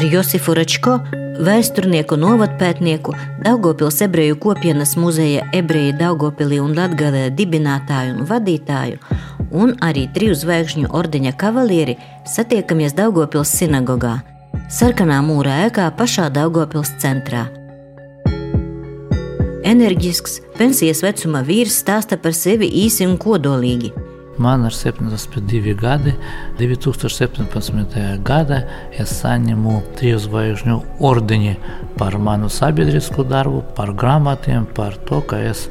ar Josifu Račko, vēsturnieku novatpētnieku, Daugopils ebreju kopienas muzeja ebreju Daugopilī un Latgalē dibinātāju un vadītāju, un arī triju zvaigžņu ordeņa kavalieri satiekamies Daugopils sinagogā, sarkanā mūra ēkā pašā Daugopils centrā. Enerģisks, pensijas vecuma vīrs stāsta par sevi īsi un kodolīgi. Man ir 72 gadi. 2017. gadā es saņēmu trīs zvaigžņu ordeni par manu sabiedrisko darbu, par grāmatiem, par to, ka es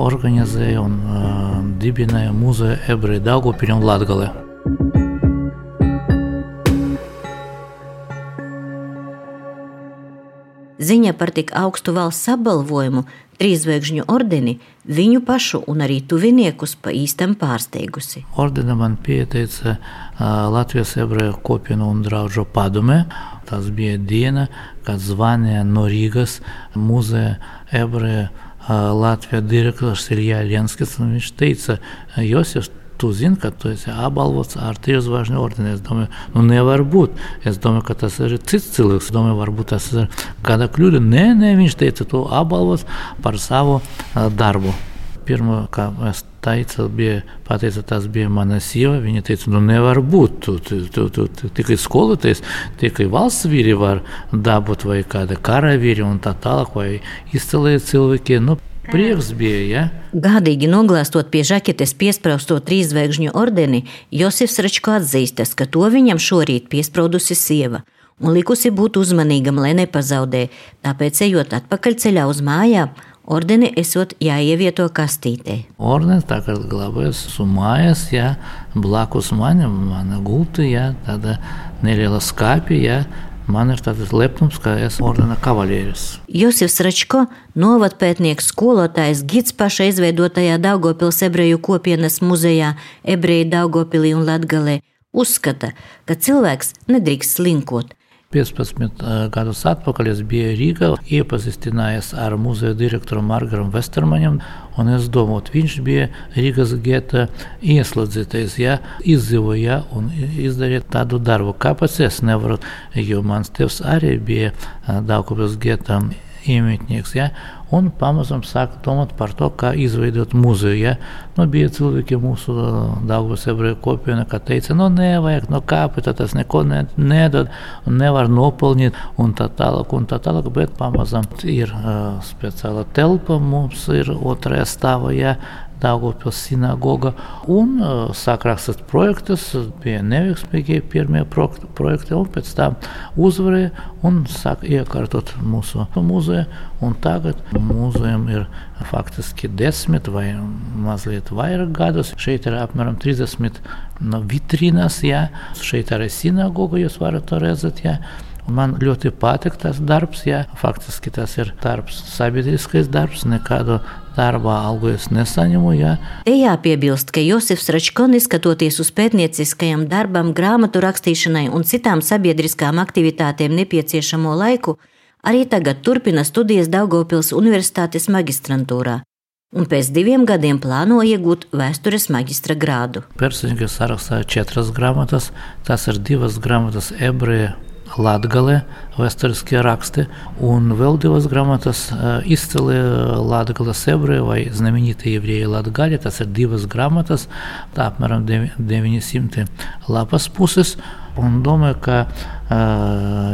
organizēju un uh, dibināju muzeju ebreju Daugupļu un Latgalē. Ziņa par tik augstu valsts apbalvojumu trīsvēgžņu ordeni viņu pašu un arī tuviniekus pa īstam pārsteigusi. Ordeni man pieteica Latvijas ebreju kopienu un draugu padome. Tas bija diena, kad zvanīja no Rīgas muzeja ebreju Latvijas direktors Ilja Lenskis. Viņš teica, Josifs, tu zini, ka tu esi apbalvots ar trīs zvaigžņu ordeni. Es domāju, nu nevar būt. Es domāju, ka tas ir cits cilvēks. Es domāju, varbūt tas ir kāda kļūda. Nē, nē, viņš teica, tu apbalvots par savu darbu. Pirmā, kā es teicu, bija pateica, tas bija mana sieva. Viņa teica, nu nevar būt. Tu, tu, tu, tu, tu tikai skolotājs, tikai valsts vīri var dabūt vai kāda karavīri un tā tālāk, vai izcēlēji cilvēki. Nu, Prieks bija. Ja? Gādīgi noglāstot pie žaketes piesprāsto trīsvēgžņu ordeni, Josifs Račko atzīstas, ka to viņam šorīt piespraudusi sieva un likusi būt uzmanīgam, lai nepazaudē. Tāpēc, ejot atpakaļ ceļā uz mājām, ordeni esot jāievieto kastītē. Ordenis tagad glabājas sumājas, ja blakus manim, mana gulta, ja tāda neliela skāpja, ja Man ir tāds lepnums, ka esmu ordena kavalieris. Josifs Račko, novatpētnieks, skolotājs, gids paša izveidotajā Daugopils ebreju kopienas muzejā Ebreju Daugopilī un Latgalē, uzskata, ka cilvēks nedrīkst slinkot – 15 gadus atpakaļ es biju Rīgā, iepazīstinājos ar muzeja direktoru Margaru Vestermaņam, un es domāju, viņš bija Rīgas geta ieslodzītais, ja, izdzīvoja un izdarīja tādu darbu. Kāpēc es nevaru, jo mans tevs arī bija Daugavas geta iemetnieks. Ja? Un pamazām sāk domāt par to, kā izveidot muzeju. Ja? Nu, bija cilvēki mūsu Dāngas ebreju kopienā, kas teica, nu, nevajag, no kāpēc tas neko ne, nedod, nevar nopelnīt, un tā tālāk, un tā tālāk. Bet pamazām ir uh, speciāla telpa, mums ir otrajā stāvā. Ja? Daugopils sinagoga un uh, sāk rakstīt projektus, bija neveiksmīgi pirmie projekti, un pēc tam uzvarēja un sāk iekārtot mūsu muzeju. Un tagad muzejam ir faktiski desmit vai mazliet vairāk gadus. Šeit ir apmēram 30 no vitrīnas, ja. šeit arī sinagoga, jūs varat redzēt. Ja. Man ļoti patīk tas darbs, ja faktiski tas ir darbs, sabiedriskais darbs, nekādu darbā algu es nesaņemu. Ja. Te jāpiebilst, ka Josifs Račkonis, skatoties uz pētnieciskajam darbam, grāmatu rakstīšanai un citām sabiedriskām aktivitātēm nepieciešamo laiku, arī tagad turpina studijas Daugopils Universitātes magistrantūrā un pēc diviem gadiem plāno iegūt vēstures maģistra grādu. Personīgi sarakstīju četras grāmatas. Tas ir divas grāmatas ebreju Latvijā, vēsturiskie raksti, un vēl divas grāmatas izcili Latvijas ebreji vai znamenīti ebrieji Latvijā. Tas ir divas grāmatas, tā apmēram 900 lapas puses. Un domāju, ka,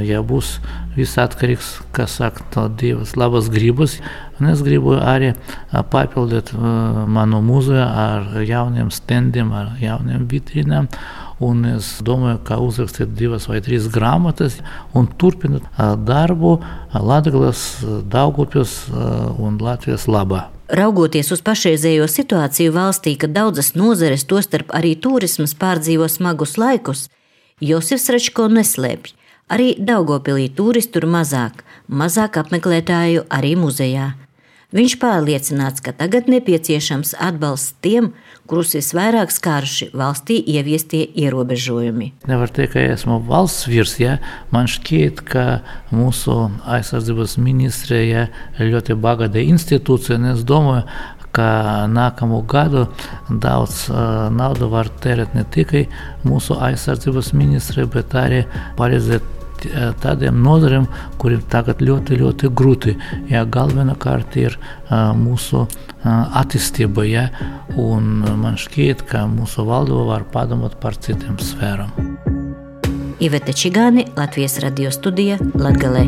ja būs viss atkarīgs, kas saka, no Dievas labas gribas, un es gribu arī papildināt manu mūziku ar jauniem standiem, ar jauniem vitrīnām. Un es domāju, ka uzrakstīt divas vai trīs grāmatas un turpināt darbu Latvijas, Daugupjas un Latvijas labā. Raugoties uz pašreizējo situāciju valstī, kad daudzas nozares, tostarp arī turismas, pārdzīvo smagus laikus, Josifs Račko neslēpj. Arī Daugopilī turistu ir mazāk, mazāk apmeklētāju arī muzejā. Viņš pārliecināts, ka tagad nepieciešams atbalsts tiem, kurus visvairāk skāruši valstī ieviestie ierobežojumi. Nevar teikt, ka esmu valsts virs, ja man šķiet, ka mūsu aizsardzības ministrija ir ļoti bagāta institūcija, un es domāju, ka nākamo gadu daudz uh, naudas var tērēt ne tikai mūsu aizsardzības ministrija, bet arī paredzēt tādiem nozarēm, kuriem tagad ļoti, ļoti grūti. Ja galvenokārt ir mūsu attīstība, ja, un man šķiet, ka mūsu valdība var padomāt par citiem sfērām. Ivete Čigāni, Latvijas radio studija Latgalē.